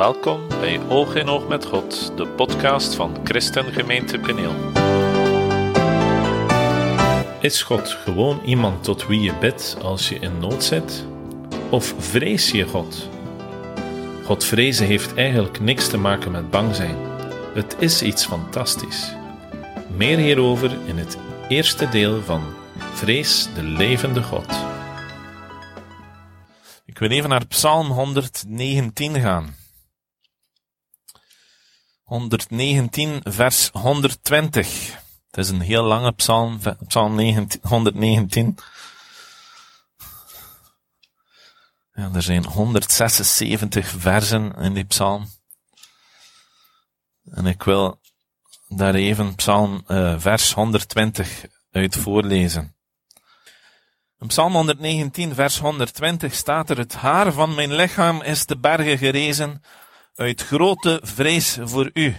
Welkom bij Oog in Oog met God, de podcast van Christengemeente Peneel. Is God gewoon iemand tot wie je bidt als je in nood zit? Of vrees je God? God vrezen heeft eigenlijk niks te maken met bang zijn. Het is iets fantastisch. Meer hierover in het eerste deel van Vrees de levende God. Ik wil even naar Psalm 119 gaan. 119, vers 120. Het is een heel lange psalm, psalm 19, 119. Ja, er zijn 176 versen in die psalm. En ik wil daar even psalm uh, vers 120 uit voorlezen. In Psalm 119, vers 120 staat er: Het haar van mijn lichaam is te bergen gerezen uit grote vrees voor u.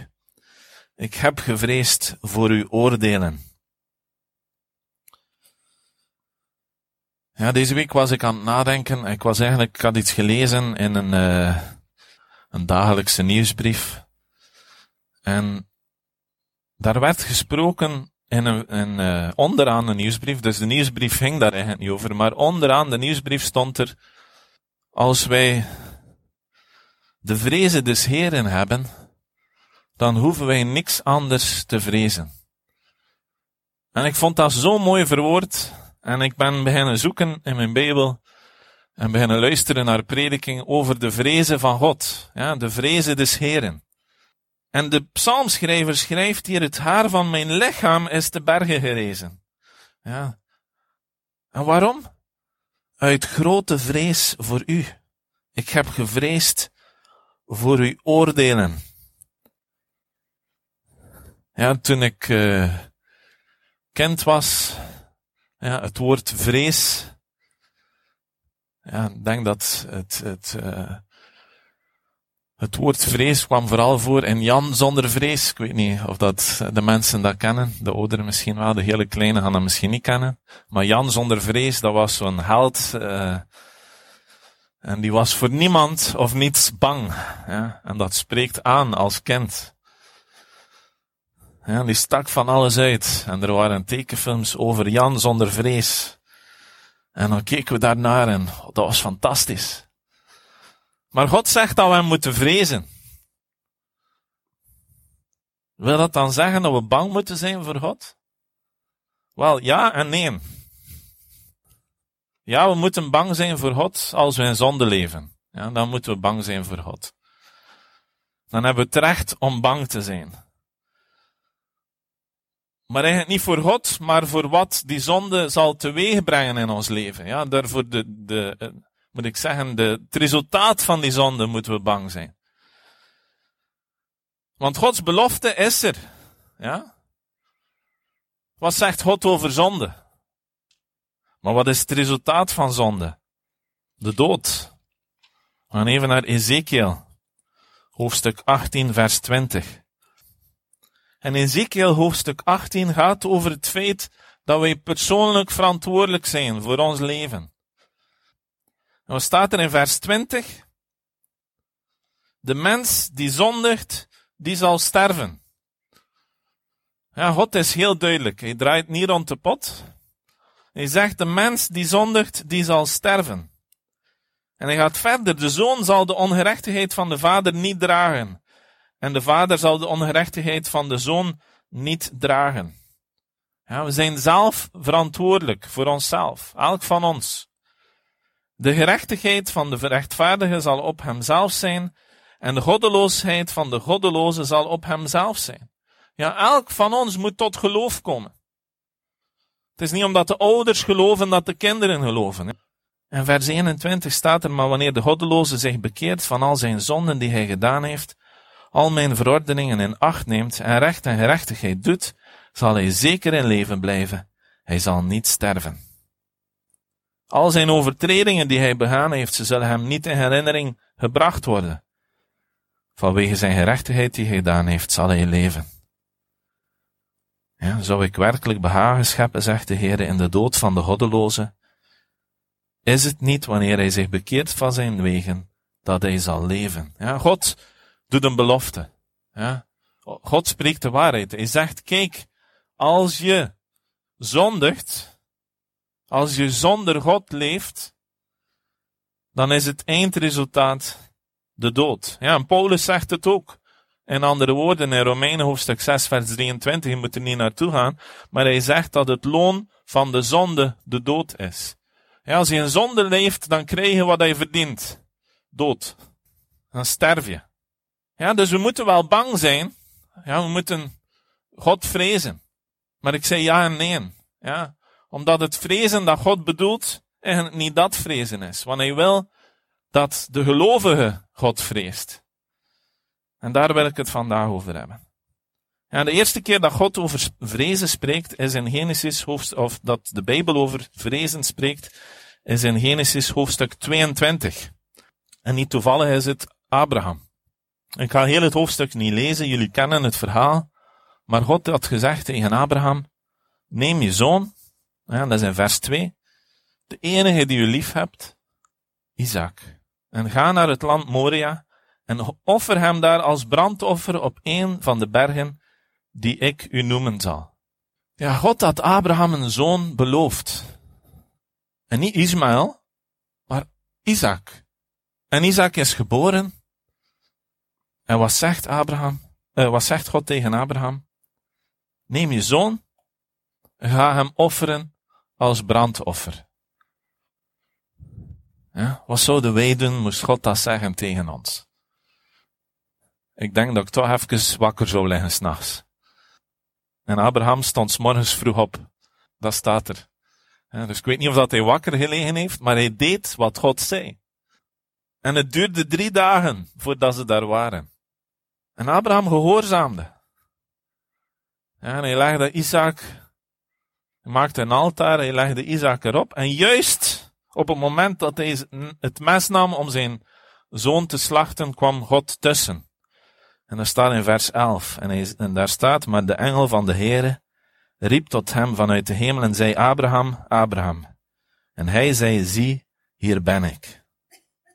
Ik heb gevreesd voor uw oordelen. Ja, deze week was ik aan het nadenken. Ik was eigenlijk, had iets gelezen in een, uh, een dagelijkse nieuwsbrief. En daar werd gesproken in een, uh, onderaan de nieuwsbrief, dus de nieuwsbrief ging daar eigenlijk niet over, maar onderaan de nieuwsbrief stond er, als wij de vrezen des Heren hebben, dan hoeven wij niks anders te vrezen. En ik vond dat zo mooi verwoord, en ik ben beginnen zoeken in mijn Bijbel, en beginnen luisteren naar prediking over de vrezen van God, ja, de vrezen des Heren. En de psalmschrijver schrijft hier, het haar van mijn lichaam is te bergen gerezen. Ja. En waarom? Uit grote vrees voor u. Ik heb gevreesd voor uw oordelen. Ja, toen ik uh, kind was, ja, het woord vrees, ja, ik denk dat het, het uh, het woord vrees kwam vooral voor in Jan zonder vrees. Ik weet niet of dat de mensen dat kennen. De ouderen misschien wel, de hele kleine gaan dat misschien niet kennen. Maar Jan zonder vrees, dat was zo'n held. Uh, en die was voor niemand of niets bang. Ja? En dat spreekt aan als kind. Ja, die stak van alles uit. En er waren tekenfilms over Jan zonder vrees. En dan keken we daarnaar en dat was fantastisch. Maar God zegt dat we hem moeten vrezen. Wil dat dan zeggen dat we bang moeten zijn voor God? Wel, ja en nee. Ja, we moeten bang zijn voor God als we in zonde leven. Ja, dan moeten we bang zijn voor God. Dan hebben we het recht om bang te zijn. Maar eigenlijk niet voor God, maar voor wat die zonde zal teweegbrengen in ons leven. Ja, daarvoor de, de, moet ik zeggen, de, het resultaat van die zonde moeten we bang zijn. Want Gods belofte is er. Ja? Wat zegt God over zonde? Maar wat is het resultaat van zonde? De dood. We gaan even naar Ezekiel, hoofdstuk 18, vers 20. En Ezekiel hoofdstuk 18 gaat over het feit dat wij persoonlijk verantwoordelijk zijn voor ons leven. En wat staat er in vers 20? De mens die zondigt, die zal sterven. Ja, God is heel duidelijk. Hij draait niet rond de pot. Hij zegt, de mens die zondigt, die zal sterven. En hij gaat verder. De zoon zal de ongerechtigheid van de vader niet dragen. En de vader zal de ongerechtigheid van de zoon niet dragen. Ja, we zijn zelf verantwoordelijk voor onszelf. Elk van ons. De gerechtigheid van de rechtvaardige zal op hemzelf zijn, en de goddeloosheid van de goddeloze zal op hemzelf zijn. Ja, elk van ons moet tot geloof komen. Het is niet omdat de ouders geloven dat de kinderen geloven. En vers 21 staat er, maar wanneer de goddeloze zich bekeert van al zijn zonden die hij gedaan heeft, al mijn verordeningen in acht neemt en recht en gerechtigheid doet, zal hij zeker in leven blijven. Hij zal niet sterven. Al zijn overtredingen die hij begaan heeft, ze zullen hem niet in herinnering gebracht worden. Vanwege zijn gerechtigheid die hij gedaan heeft, zal hij leven. Ja, zou ik werkelijk behagen scheppen, zegt de Heer, in de dood van de goddeloze? Is het niet wanneer hij zich bekeert van zijn wegen dat hij zal leven. Ja, God doet een belofte. Ja. God spreekt de waarheid. Hij zegt, kijk, als je zondigt, als je zonder God leeft, dan is het eindresultaat de dood. Ja, en Paulus zegt het ook. In andere woorden, in Romeinen hoofdstuk 6, vers 23, je moet er niet naartoe gaan, maar hij zegt dat het loon van de zonde de dood is. Ja, als je in zonde leeft, dan krijg je wat hij verdient. Dood. Dan sterf je. Ja, dus we moeten wel bang zijn. Ja, we moeten God vrezen. Maar ik zeg ja en nee. Ja, omdat het vrezen dat God bedoelt, eigenlijk niet dat vrezen is. Want hij wil dat de gelovige God vreest. En daar wil ik het vandaag over hebben. Ja, de eerste keer dat God over vrezen spreekt, is in Genesis hoofdstuk, of dat de Bijbel over vrezen spreekt, is in Genesis hoofdstuk 22. En niet toevallig is het Abraham. Ik ga heel het hoofdstuk niet lezen, jullie kennen het verhaal. Maar God had gezegd tegen Abraham, neem je zoon, ja, dat is in vers 2, de enige die u lief hebt, Isaac. En ga naar het land Moria en offer hem daar als brandoffer op een van de bergen die ik u noemen zal. Ja, God had Abraham een zoon beloofd. En niet Ismaël, maar Isaac. En Isaac is geboren. En wat zegt Abraham? Uh, wat zegt God tegen Abraham? Neem je zoon, ga hem offeren als brandoffer. Ja, wat zouden wij doen, moest God dat zeggen tegen ons? Ik denk dat ik toch even wakker zou liggen s'nachts. En Abraham stond s morgens vroeg op. Dat staat er. Dus ik weet niet of dat hij wakker gelegen heeft, maar hij deed wat God zei. En het duurde drie dagen voordat ze daar waren. En Abraham gehoorzaamde. En hij legde Isaac, hij maakte een altaar, hij legde Isaac erop. En juist op het moment dat hij het mes nam om zijn zoon te slachten, kwam God tussen. En dat staat in vers 11. En, daar staat, maar de engel van de Heere riep tot hem vanuit de hemel en zei, Abraham, Abraham. En hij zei, zie, hier ben ik.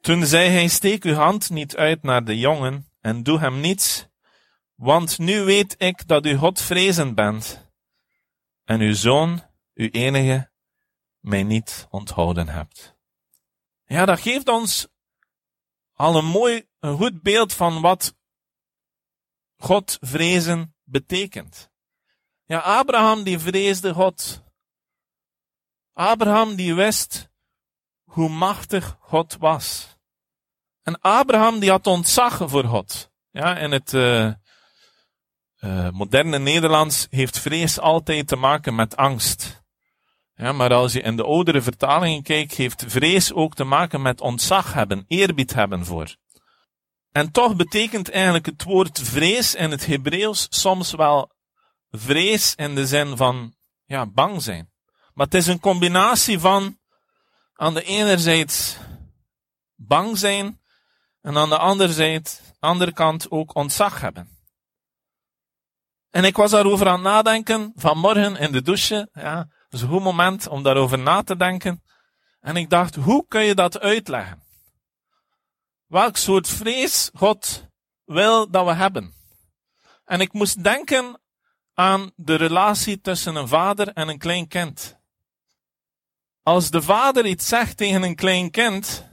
Toen zei hij, steek uw hand niet uit naar de jongen en doe hem niets, want nu weet ik dat u God vrezend bent en uw zoon, uw enige, mij niet onthouden hebt. Ja, dat geeft ons al een mooi, een goed beeld van wat God vrezen betekent. Ja, Abraham die vreesde God. Abraham die wist hoe machtig God was. En Abraham die had ontzag voor God. Ja, in het uh, uh, moderne Nederlands heeft vrees altijd te maken met angst. Ja, maar als je in de oudere vertalingen kijkt, heeft vrees ook te maken met ontzag hebben, eerbied hebben voor. En toch betekent eigenlijk het woord vrees in het Hebreeuws soms wel vrees in de zin van, ja, bang zijn. Maar het is een combinatie van aan de ene zijde bang zijn en aan de andere, zijde, andere kant ook ontzag hebben. En ik was daarover aan het nadenken vanmorgen in de douche. Ja, dat is een goed moment om daarover na te denken. En ik dacht, hoe kun je dat uitleggen? Welk soort vrees God wil dat we hebben. En ik moest denken aan de relatie tussen een vader en een klein kind. Als de vader iets zegt tegen een klein kind,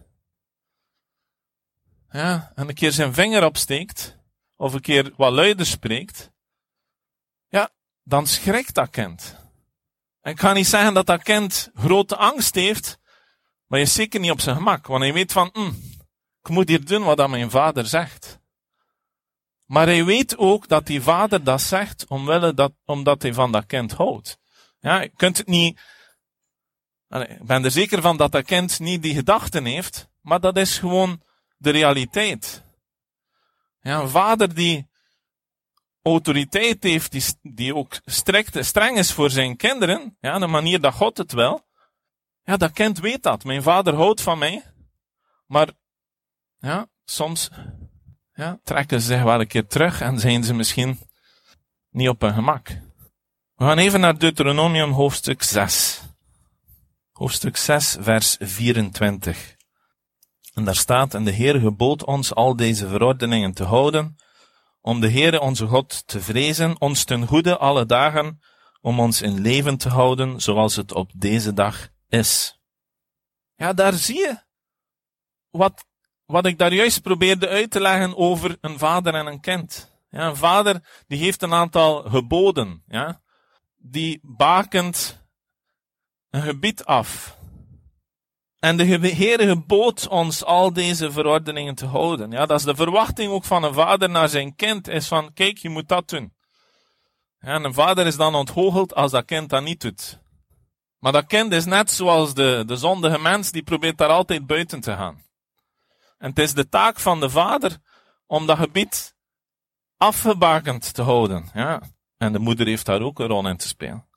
ja, en een keer zijn vinger opsteekt, of een keer wat luider spreekt, ja, dan schrikt dat kind. En ik ga niet zeggen dat dat kind grote angst heeft, maar je is zeker niet op zijn gemak, want hij weet van, mm, ik moet hier doen wat mijn vader zegt. Maar hij weet ook dat die vader dat zegt omwille dat, omdat hij van dat kind houdt. Ja, je kunt het niet, ik ben er zeker van dat dat kind niet die gedachten heeft, maar dat is gewoon de realiteit. Ja, een vader die autoriteit heeft, die, ook strikt, streng is voor zijn kinderen, ja, de manier dat God het wil, ja, dat kind weet dat. Mijn vader houdt van mij, maar ja, soms ja, trekken ze zich wel een keer terug en zijn ze misschien niet op hun gemak. We gaan even naar Deuteronomium hoofdstuk 6. Hoofdstuk 6, vers 24. En daar staat, en de Heer gebood ons al deze verordeningen te houden, om de Heere onze God te vrezen, ons ten goede alle dagen, om ons in leven te houden, zoals het op deze dag is. Ja, daar zie je wat, wat ik daar juist probeerde uit te leggen over een vader en een kind. Ja, een vader die heeft een aantal geboden, ja, die bakent een gebied af. En de Heere gebood ons al deze verordeningen te houden. Ja, dat is de verwachting ook van een vader naar zijn kind, is van, kijk, je moet dat doen. Ja, en een vader is dan onthoogeld als dat kind dat niet doet. Maar dat kind is net zoals de, de zondige mens, die probeert daar altijd buiten te gaan. En het is de taak van de vader om dat gebied afgebakend te houden. Ja. En de moeder heeft daar ook een rol in te spelen.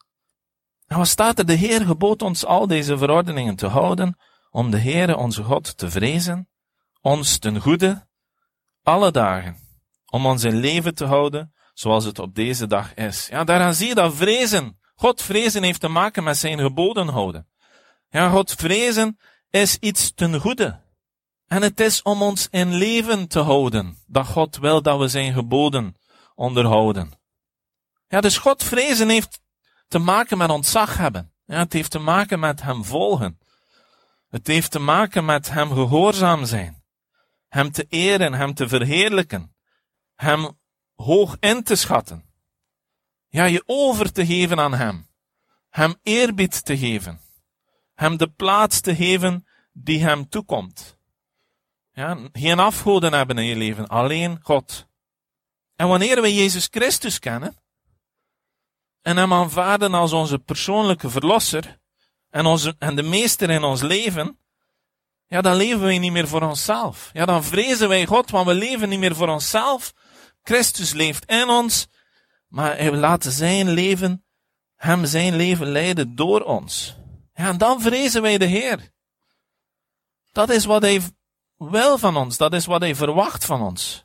En wat staat er? De Heer gebood ons al deze verordeningen te houden, om de Heere onze God te vrezen, ons ten goede, alle dagen, om ons in leven te houden, zoals het op deze dag is. Ja, daaraan zie je dat vrezen, God vrezen heeft te maken met zijn geboden houden. Ja, God vrezen is iets ten goede. En het is om ons in leven te houden, dat God wil dat we zijn geboden onderhouden. Ja, dus God vrezen heeft te maken met ontzag hebben. Ja, het heeft te maken met hem volgen. Het heeft te maken met hem gehoorzaam zijn. Hem te eren, hem te verheerlijken. Hem hoog in te schatten. Ja, je over te geven aan hem. Hem eerbied te geven. Hem de plaats te geven die hem toekomt. Ja, geen afgoden hebben in je leven, alleen God. En wanneer we Jezus Christus kennen en hem aanvaarden als onze persoonlijke verlosser, en, onze, en de meester in ons leven, ja, dan leven wij niet meer voor onszelf. Ja, dan vrezen wij God, want we leven niet meer voor onszelf. Christus leeft in ons, maar we laten zijn leven, hem zijn leven leiden door ons. Ja, en dan vrezen wij de Heer. Dat is wat hij wil van ons, dat is wat hij verwacht van ons.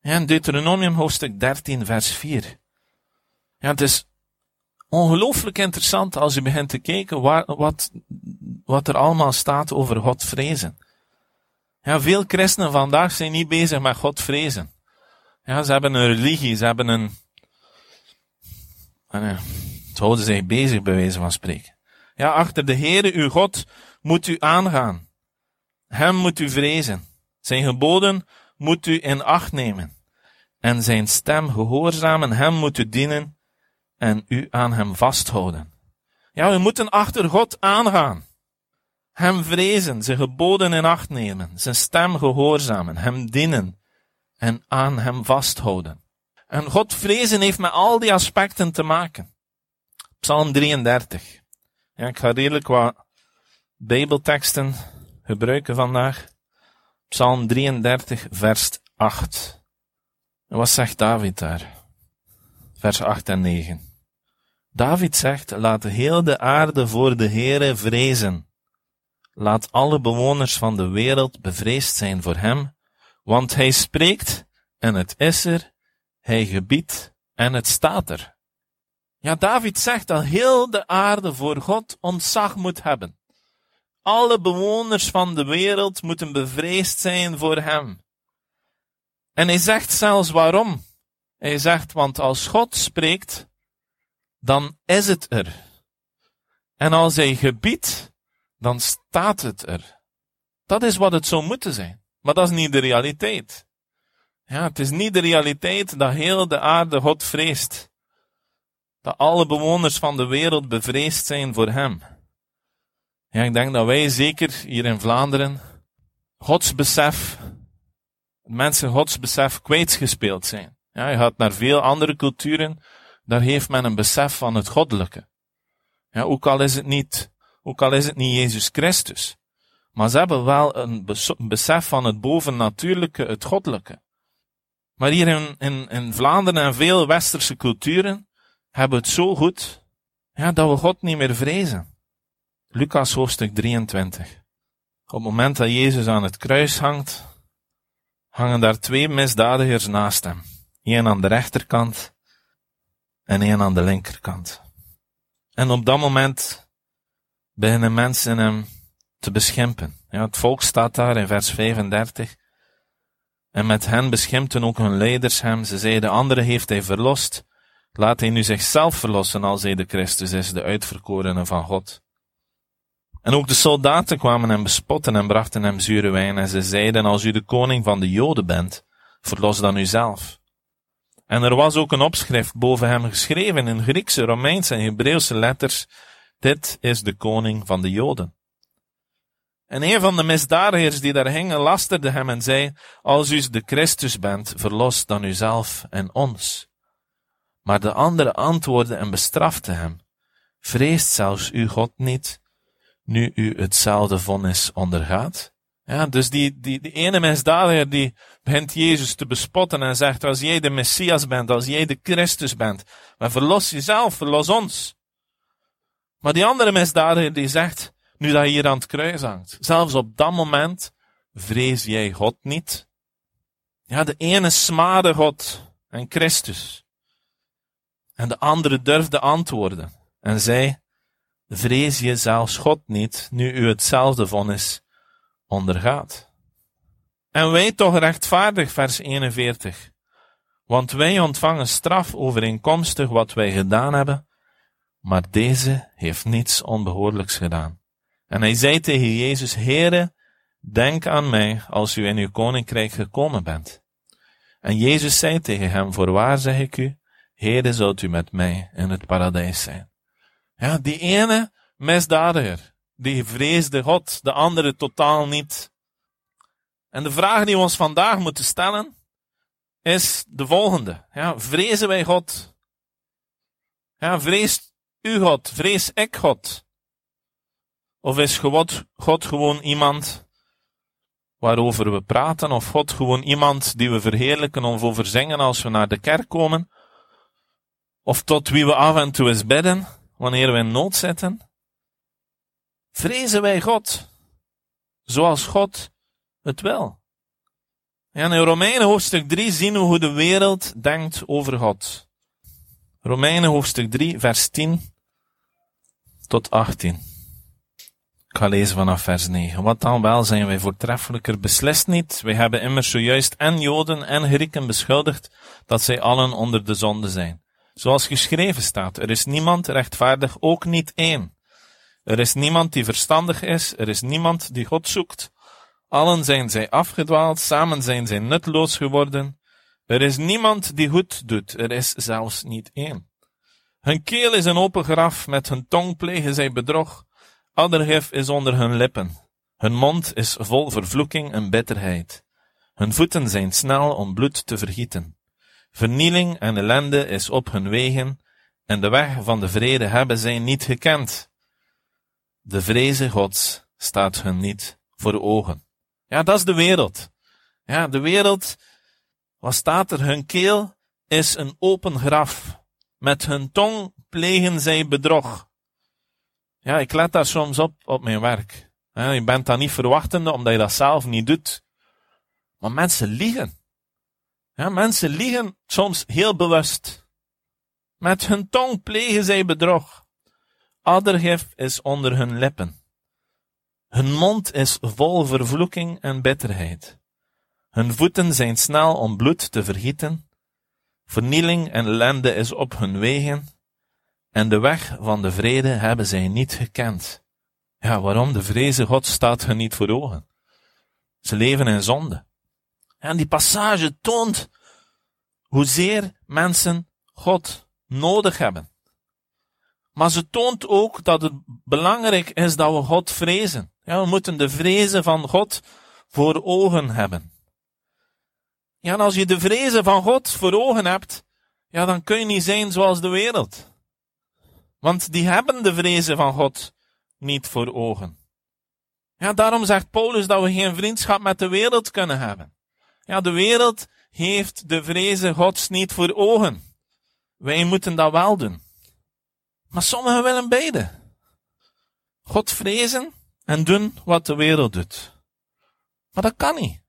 Ja, in Deuteronomium hoofdstuk 13, vers 4. Ja, het is ongelooflijk interessant als je begint te kijken waar, wat, wat er allemaal staat over God vrezen. Ja, veel christenen vandaag zijn niet bezig met God vrezen. Ja, ze hebben een religie, ze hebben een, en, ze houden zich bezig bij wijze van spreken. Ja, achter de Heere uw God moet u aangaan. Hem moet u vrezen. Zijn geboden moet u in acht nemen. En zijn stem gehoorzamen, hem moet u dienen en u aan hem vasthouden. Ja, we moeten achter God aangaan. Hem vrezen, zijn geboden in acht nemen, zijn stem gehoorzamen, hem dienen en aan hem vasthouden. En God vrezen heeft met al die aspecten te maken. Psalm 33. Ja, ik ga redelijk wat bijbelteksten gebruiken vandaag. Psalm 33, vers 8. En wat zegt David daar? Vers 8 en 9. David zegt, laat heel de aarde voor de Heere vrezen. Laat alle bewoners van de wereld bevreesd zijn voor hem, want hij spreekt en het is er, hij gebiedt en het staat er. Ja, David zegt dat heel de aarde voor God ontzag moet hebben. Alle bewoners van de wereld moeten bevreesd zijn voor hem. En hij zegt zelfs waarom. Hij zegt, want als God spreekt, dan is het er. En als hij gebiedt, dan staat het er. Dat is wat het zou moeten zijn. Maar dat is niet de realiteit. Ja, het is niet de realiteit dat heel de aarde God vreest. Dat alle bewoners van de wereld bevreesd zijn voor hem. Ja, ik denk dat wij zeker hier in Vlaanderen Gods besef, mensen Gods besef kwijtgespeeld zijn. Ja, je gaat naar veel andere culturen daar heeft men een besef van het goddelijke. Ja, ook al is het niet, ook al is het niet Jezus Christus. Maar ze hebben wel een besef van het bovennatuurlijke, het goddelijke. Maar hier in, in, in Vlaanderen en veel westerse culturen hebben het zo goed, ja, dat we God niet meer vrezen. Lucas hoofdstuk 23. Op het moment dat Jezus aan het kruis hangt, hangen daar twee misdadigers naast hem. Eén aan de rechterkant en één aan de linkerkant. En op dat moment beginnen mensen hem te beschimpen. Ja, het volk staat daar in vers 35. En met hen beschimpten ook hun leiders hem. Ze zeiden, de andere heeft hij verlost. Laat hij nu zichzelf verlossen als hij de Christus is, de uitverkorene van God. En ook de soldaten kwamen hem bespotten en brachten hem zure wijn. En ze zeiden, als u de koning van de Joden bent, verlos dan uzelf. En er was ook een opschrift boven hem geschreven in Griekse, Romeinse en Hebreeuwse letters. Dit is de koning van de Joden. En een van de misdadigers die daar hingen lasterde hem en zei, als u de Christus bent, verlos dan uzelf en ons. Maar de andere antwoordde en bestrafte hem, vreest zelfs u God niet, nu u hetzelfde vonnis ondergaat? Ja, dus die, die, die ene misdadiger die begint Jezus te bespotten en zegt, als jij de Messias bent, als jij de Christus bent, maar verlos jezelf, verlos ons. Maar die andere misdadiger die zegt, nu dat je hier aan het kruis hangt, zelfs op dat moment vrees jij God niet. Ja, de ene smaadde God en Christus. En de andere durfde antwoorden en zei, vrees je zelfs God niet, nu u hetzelfde vonnis ondergaat. En wij toch rechtvaardig, vers 41. Want wij ontvangen straf overeenkomstig wat wij gedaan hebben, maar deze heeft niets onbehoorlijks gedaan. En hij zei tegen Jezus, Heere, denk aan mij als u in uw koninkrijk gekomen bent. En Jezus zei tegen hem, voorwaar zeg ik u, Heere zult u met mij in het paradijs zijn. Ja, die ene misdadiger, die vreesde God, de andere totaal niet. En de vraag die we ons vandaag moeten stellen, is de volgende. Ja, vrezen wij God? Ja, vreest u God? Vrees ik God? Of is God, gewoon iemand waarover we praten? Of God gewoon iemand die we verheerlijken of over zingen als we naar de kerk komen? Of tot wie we af en toe eens bidden wanneer we in nood zitten? Vrezen wij God zoals God het wil? Ja, in Romeinen hoofdstuk 3 zien we hoe de wereld denkt over God. Romeinen hoofdstuk 3, vers 10 tot 18. Ik ga lezen vanaf vers 9. Wat dan wel zijn wij voortreffelijker beslist niet. Wij hebben immers zojuist en Joden en Grieken beschuldigd dat zij allen onder de zonde zijn. Zoals geschreven staat, er is niemand rechtvaardig, ook niet één. Er is niemand die verstandig is, er is niemand die God zoekt. Allen zijn zij afgedwaald, samen zijn zij nutteloos geworden. Er is niemand die goed doet, er is zelfs niet één. Hun keel is een open graf, met hun tong plegen zij bedrog. Addergif is onder hun lippen. Hun mond is vol vervloeking en bitterheid. Hun voeten zijn snel om bloed te vergieten. Vernieling en ellende is op hun wegen, en de weg van de vrede hebben zij niet gekend. De vreze Gods staat hun niet voor ogen. Ja, dat is de wereld. Ja, de wereld, wat staat er? Hun keel is een open graf. Met hun tong plegen zij bedrog. Ja, ik let daar soms op op mijn werk. je bent dat niet verwachtende omdat je dat zelf niet doet. Maar mensen liegen. Mensen liegen soms heel bewust. Met hun tong plegen zij bedrog. Addergif is onder hun lippen. Hun mond is vol vervloeking en bitterheid. Hun voeten zijn snel om bloed te vergieten. Vernieling en ellende is op hun wegen en de weg van de vrede hebben zij niet gekend. Ja, waarom? De vreze God staat hun niet voor ogen. Ze leven in zonde. En die passage toont hoezeer mensen God nodig hebben. Maar ze toont ook dat het belangrijk is dat we God vrezen. Ja, we moeten de vrezen van God voor ogen hebben. Ja, en als je de vrezen van God voor ogen hebt, ja, dan kun je niet zijn zoals de wereld. Want die hebben de vrezen van God niet voor ogen. Ja, daarom zegt Paulus dat we geen vriendschap met de wereld kunnen hebben. Ja, de wereld heeft de vrezen Gods niet voor ogen. Wij moeten dat wel doen. Maar sommigen willen beide. God vrezen en doen wat de wereld doet. Maar dat kan niet.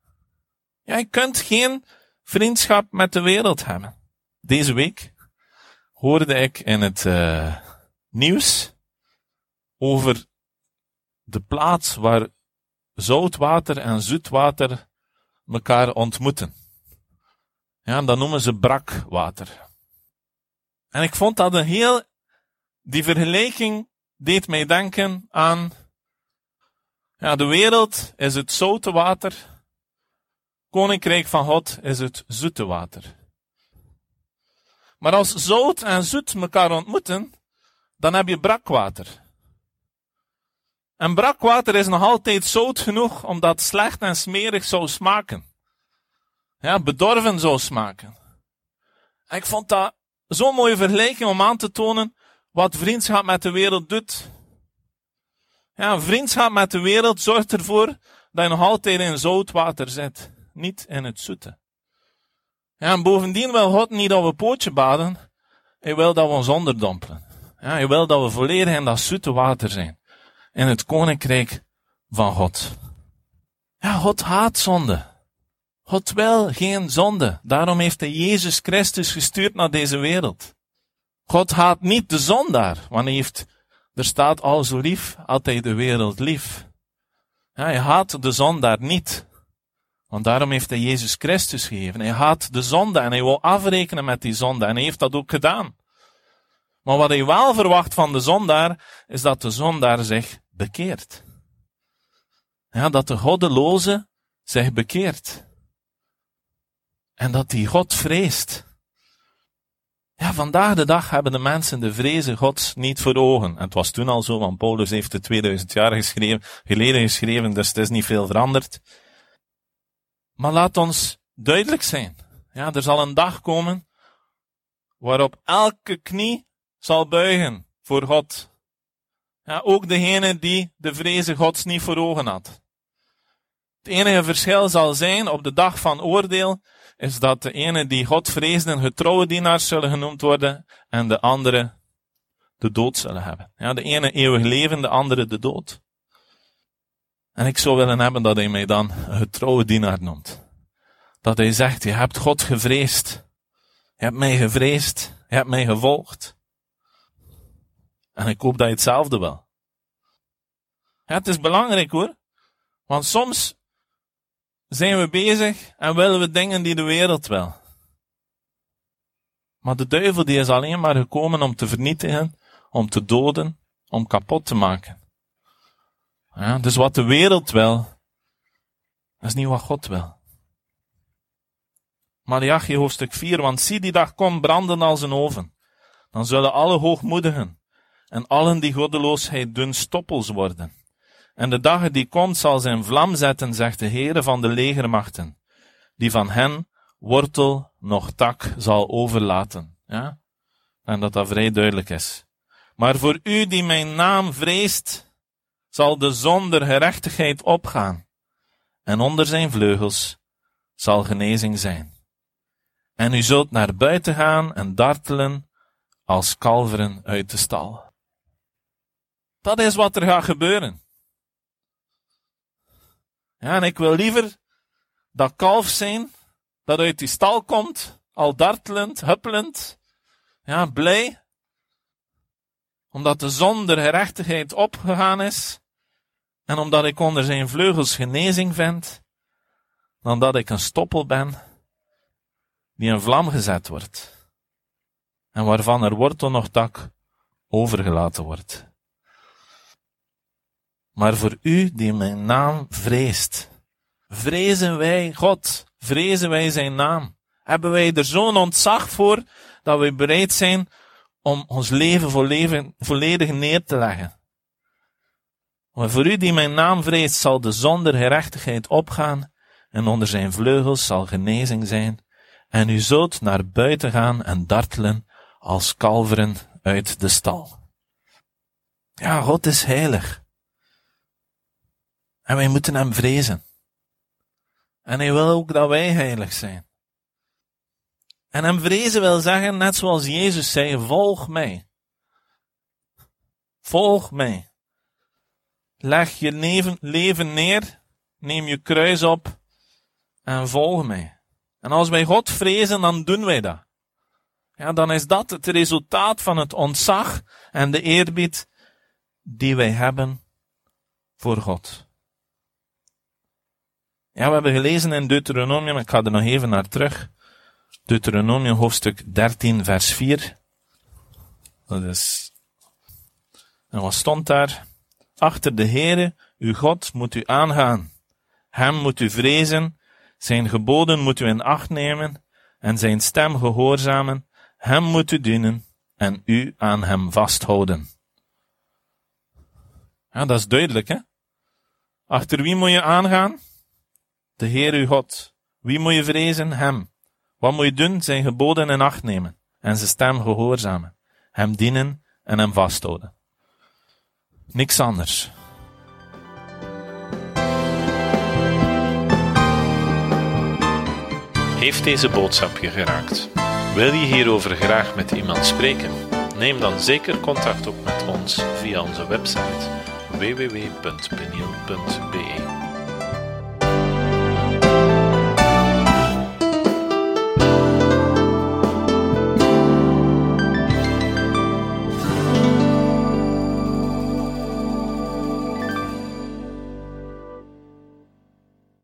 Ja, je kunt geen vriendschap met de wereld hebben. Deze week hoorde ik in het uh, nieuws over de plaats waar zoutwater en zoetwater elkaar ontmoeten. Ja, dat noemen ze brakwater. En ik vond dat een heel, die vergelijking deed mij denken aan, ja, de wereld is het zoute water, koninkrijk van God is het zoete water. Maar als zout en zoet elkaar ontmoeten, dan heb je brakwater. En brakwater is nog altijd zout genoeg omdat slecht en smerig zou smaken. Ja, bedorven zou smaken. En ik vond dat zo'n mooie vergelijking om aan te tonen wat vriendschap met de wereld doet. Ja, vriendschap met de wereld zorgt ervoor dat je nog altijd in zout water zit, niet in het zoete. Ja, en bovendien wil God niet dat we pootje baden, hij wil dat we ons onderdompelen. Ja, hij wil dat we volledig in dat zoete water zijn in het koninkrijk van God. Ja, God haat zonde. God wil geen zonde. Daarom heeft hij Jezus Christus gestuurd naar deze wereld. God haat niet de zondaar, want hij heeft, er staat al zo lief, altijd de wereld lief. Hij haat de zondaar niet. Want daarom heeft hij Jezus Christus gegeven. Hij haat de zonde en hij wil afrekenen met die zonde. En hij heeft dat ook gedaan. Maar wat hij wel verwacht van de zondaar, is dat de zondaar zich bekeert. Ja, dat de goddeloze zich bekeert. En dat die God vreest. Ja, vandaag de dag hebben de mensen de vrezen Gods niet voor ogen. En het was toen al zo, want Paulus heeft het 2000 jaar geschreven, geleden geschreven, dus het is niet veel veranderd. Maar laat ons duidelijk zijn. Ja, er zal een dag komen waarop elke knie zal buigen voor God. Ja, ook degene die de vrezen Gods niet voor ogen had. Het enige verschil zal zijn op de dag van oordeel, is dat de ene die God vreesden getrouwe dienaars zullen genoemd worden, en de andere de dood zullen hebben. Ja, de ene eeuwig leven, de andere de dood. En ik zou willen hebben dat hij mij dan getrouwe dienaar noemt. Dat hij zegt, je hebt God gevreesd. Je hebt mij gevreesd. Je hebt mij gevolgd. En ik hoop dat je hetzelfde wil. Het is belangrijk hoor. Want soms zijn we bezig en willen we dingen die de wereld wil. Maar de duivel die is alleen maar gekomen om te vernietigen, om te doden, om kapot te maken. Ja, dus wat de wereld wil, is niet wat God wil. Malachi hoofdstuk 4, want zie die dag komt branden als een oven. Dan zullen alle hoogmoedigen en allen die goddeloosheid doen stoppels worden. En de dag die komt zal zijn vlam zetten, zegt de Heere van de legermachten, die van hen wortel nog tak zal overlaten. Ja? En dat dat vrij duidelijk is. Maar voor u die mijn naam vreest, zal de zonder gerechtigheid opgaan, en onder zijn vleugels zal genezing zijn. En u zult naar buiten gaan en dartelen als kalveren uit de stal. Dat is wat er gaat gebeuren. Ja, en ik wil liever dat kalf zijn, dat uit die stal komt, al dartelend, huppelend, ja, blij, omdat de zon der gerechtigheid opgegaan is, en omdat ik onder zijn vleugels genezing vind, dan dat ik een stoppel ben, die in vlam gezet wordt, en waarvan er wortel nog tak overgelaten wordt maar voor u die mijn naam vreest. Vrezen wij God, vrezen wij zijn naam. Hebben wij er zo'n ontzag voor dat we bereid zijn om ons leven volledig neer te leggen. Maar voor u die mijn naam vreest, zal de zonder gerechtigheid opgaan en onder zijn vleugels zal genezing zijn. En u zult naar buiten gaan en dartelen als kalveren uit de stal. Ja, God is heilig. En wij moeten hem vrezen. En hij wil ook dat wij heilig zijn. En hem vrezen wil zeggen, net zoals Jezus zei, volg mij. Volg mij. Leg je leven, leven neer, neem je kruis op en volg mij. En als wij God vrezen, dan doen wij dat. Ja, dan is dat het resultaat van het ontzag en de eerbied die wij hebben voor God. Ja, we hebben gelezen in Deuteronomium, ik ga er nog even naar terug. Deuteronomium hoofdstuk 13, vers 4. Dat is. En wat stond daar? Achter de Heere, uw God, moet u aangaan. Hem moet u vrezen, zijn geboden moet u in acht nemen en zijn stem gehoorzamen. Hem moet u dienen en u aan hem vasthouden. Ja, dat is duidelijk, hè? Achter wie moet je aangaan? De Heer uw God. Wie moet je vrezen? Hem. Wat moet je doen? Zijn geboden in acht nemen en zijn stem gehoorzamen. Hem dienen en hem vasthouden. Niks anders. Heeft deze boodschap je geraakt? Wil je hierover graag met iemand spreken? Neem dan zeker contact op met ons via onze website www.peniel.be.